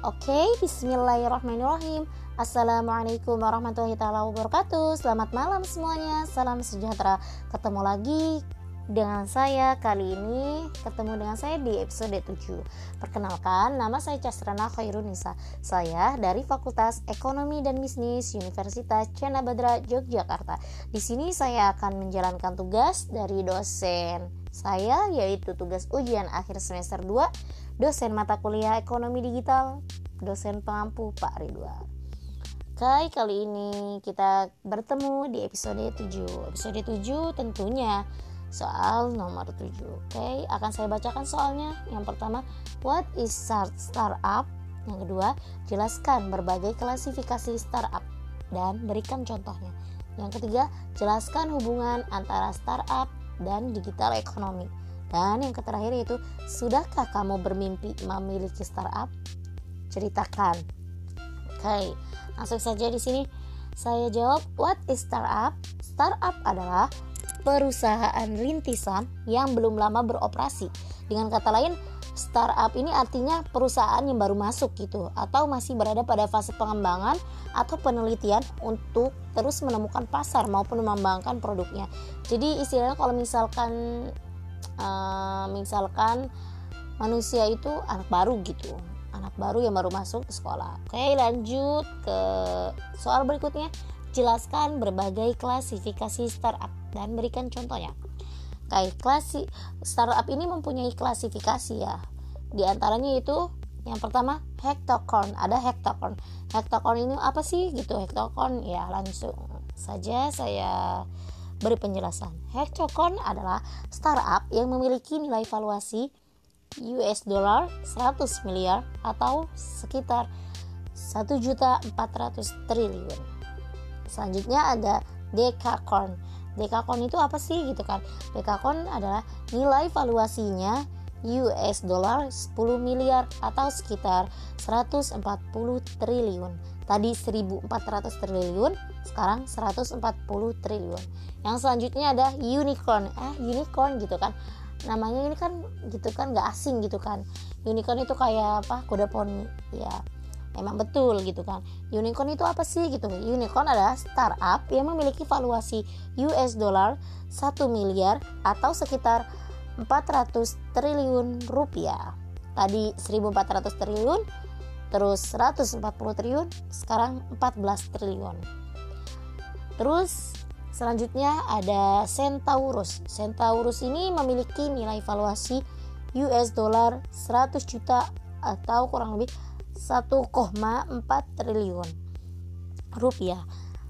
Oke, bismillahirrahmanirrahim. Assalamualaikum warahmatullahi wabarakatuh. Selamat malam semuanya. Salam sejahtera. Ketemu lagi dengan saya kali ini ketemu dengan saya di episode 7 Perkenalkan, nama saya Casrana Khairunisa Saya dari Fakultas Ekonomi dan Bisnis Universitas Cena Badra, Yogyakarta Di sini saya akan menjalankan tugas dari dosen saya yaitu tugas ujian akhir semester 2 Dosen mata kuliah Ekonomi Digital Dosen pengampu Pak Ridwan. Oke, kali ini kita bertemu di episode 7 Episode 7 tentunya soal nomor 7 oke? Akan saya bacakan soalnya. Yang pertama what is startup? Yang kedua jelaskan berbagai klasifikasi startup dan berikan contohnya. Yang ketiga jelaskan hubungan antara startup dan digital ekonomi dan yang terakhir itu sudahkah kamu bermimpi memiliki startup ceritakan oke langsung saja di sini saya jawab what is startup startup adalah perusahaan rintisan yang belum lama beroperasi. Dengan kata lain, startup ini artinya perusahaan yang baru masuk gitu atau masih berada pada fase pengembangan atau penelitian untuk terus menemukan pasar maupun mengembangkan produknya. Jadi istilahnya kalau misalkan uh, misalkan manusia itu anak baru gitu anak baru yang baru masuk ke sekolah. Oke, lanjut ke soal berikutnya. Jelaskan berbagai klasifikasi startup dan berikan contohnya. Kayak klasi startup ini mempunyai klasifikasi ya. Di antaranya itu yang pertama hektocorn, ada hektocorn. Hektocorn ini apa sih gitu? Hektocorn ya langsung saja saya beri penjelasan. Hektocorn adalah startup yang memiliki nilai valuasi US dollar 100 miliar atau sekitar 1 juta 400 triliun. Selanjutnya ada dekakorn. Dekakorn itu apa sih gitu kan? Dekakorn adalah nilai valuasinya US dollar 10 miliar atau sekitar 140 triliun. Tadi 1400 triliun, sekarang 140 triliun. Yang selanjutnya ada unicorn. Eh, unicorn gitu kan. Namanya ini kan gitu kan nggak asing gitu kan. Unicorn itu kayak apa? Kuda poni. Ya emang betul gitu kan unicorn itu apa sih gitu unicorn adalah startup yang memiliki valuasi US dollar 1 miliar atau sekitar 400 triliun rupiah tadi 1400 triliun terus 140 triliun sekarang 14 triliun terus selanjutnya ada Centaurus Centaurus ini memiliki nilai valuasi US dollar 100 juta atau kurang lebih 1,4 triliun rupiah.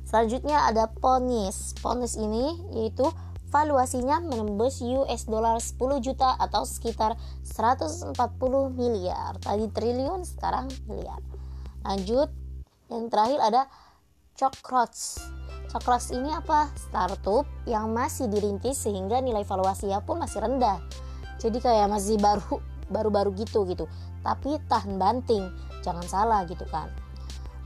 Selanjutnya ada Ponis. Ponis ini yaitu valuasinya menembus US dollar 10 juta atau sekitar 140 miliar. Tadi triliun, sekarang miliar. Lanjut, yang terakhir ada Chokrots. Chokrots ini apa? Startup yang masih dirintis sehingga nilai valuasinya pun masih rendah. Jadi kayak masih baru baru-baru gitu gitu tapi tahan banting jangan salah gitu kan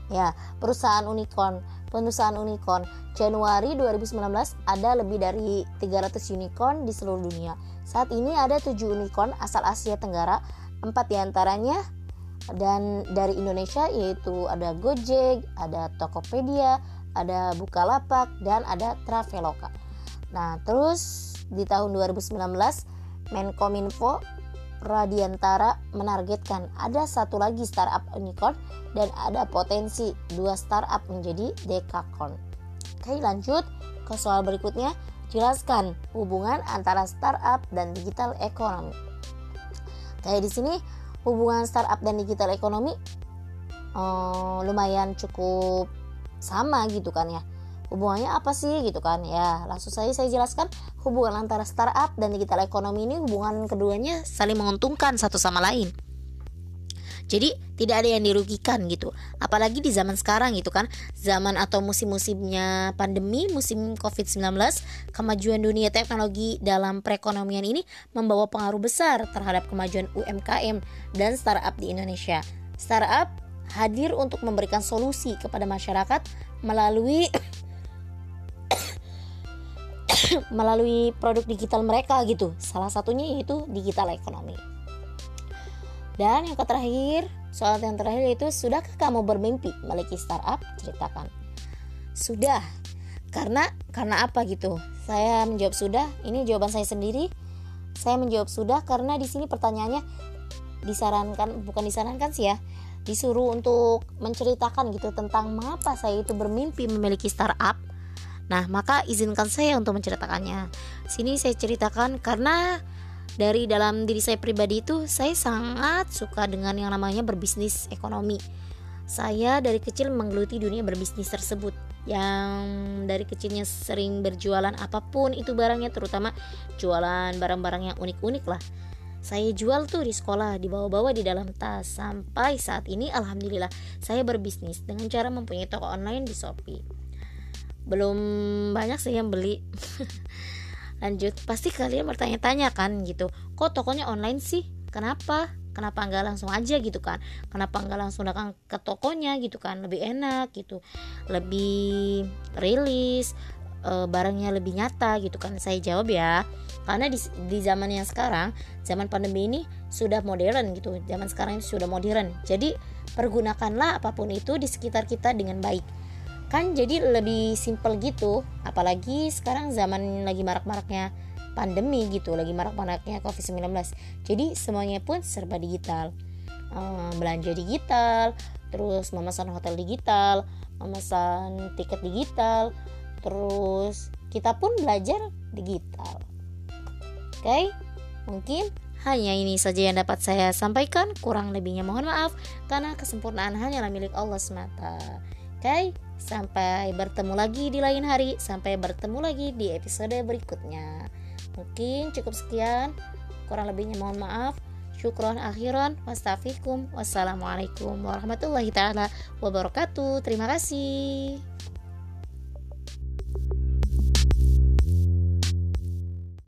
ya perusahaan unicorn perusahaan unicorn Januari 2019 ada lebih dari 300 unicorn di seluruh dunia saat ini ada 7 unicorn asal Asia Tenggara empat di antaranya dan dari Indonesia yaitu ada Gojek, ada Tokopedia, ada Bukalapak dan ada Traveloka. Nah, terus di tahun 2019 Menkominfo Radiantara menargetkan ada satu lagi startup unicorn dan ada potensi dua startup menjadi dekakorn. Oke lanjut ke soal berikutnya. Jelaskan hubungan antara startup dan digital ekonomi. Kayak di sini hubungan startup dan digital ekonomi um, lumayan cukup sama gitu kan ya. Hubungannya apa sih gitu kan ya. Langsung saja saya jelaskan hubungan antara startup dan digital ekonomi ini hubungan keduanya saling menguntungkan satu sama lain. Jadi tidak ada yang dirugikan gitu. Apalagi di zaman sekarang gitu kan. Zaman atau musim-musimnya pandemi musim covid-19 kemajuan dunia teknologi dalam perekonomian ini membawa pengaruh besar terhadap kemajuan UMKM dan startup di Indonesia. Startup hadir untuk memberikan solusi kepada masyarakat melalui melalui produk digital mereka gitu. Salah satunya yaitu digital ekonomi. Dan yang terakhir, Soal yang terakhir itu sudahkah kamu bermimpi memiliki startup? Ceritakan. Sudah. Karena karena apa gitu? Saya menjawab sudah. Ini jawaban saya sendiri. Saya menjawab sudah karena di sini pertanyaannya disarankan bukan disarankan sih ya disuruh untuk menceritakan gitu tentang mengapa saya itu bermimpi memiliki startup. Nah, maka izinkan saya untuk menceritakannya. Sini saya ceritakan karena dari dalam diri saya pribadi itu saya sangat suka dengan yang namanya berbisnis ekonomi. Saya dari kecil menggeluti dunia berbisnis tersebut yang dari kecilnya sering berjualan apa pun itu barangnya terutama jualan barang-barang yang unik-unik lah saya jual tuh di sekolah dibawa-bawa di dalam tas. Sampai saat ini alhamdulillah saya berbisnis dengan cara mempunyai toko online di Shopee. Belum banyak sih yang beli. Lanjut pasti kalian bertanya-tanya kan gitu. Kok tokonya online sih? Kenapa? Kenapa nggak langsung aja gitu kan? Kenapa nggak langsung datang ke tokonya gitu kan? Lebih enak gitu. Lebih rilis e, barangnya lebih nyata gitu kan. Saya jawab ya karena di, di zaman yang sekarang zaman pandemi ini sudah modern gitu. Zaman sekarang ini sudah modern. Jadi pergunakanlah apa pun itu di sekitar kita dengan baik. Kan jadi lebih simple gitu. Apalagi sekarang zaman lagi marak-maraknya pandemi gitu lagi marak-maraknya covid-19 jadi semuanya pun serba digital. Ehm, belanja digital terus memesan hotel digital memesan tiket digital terus kita pun belajar digital Oke, mungkin hanya ini saja yang dapat saya sampaikan. Kurang lebihnya mohon maaf karena kesempurnaan hanyalah milik Allah semata. Oke, sampai bertemu lagi di lain hari. Sampai bertemu lagi di episode berikutnya. Mungkin cukup sekian. Kurang lebihnya mohon maaf. Syukron. Wastafikum. Wassalamualaikum warahmatullahi taala wabarakatuh. Terima kasih.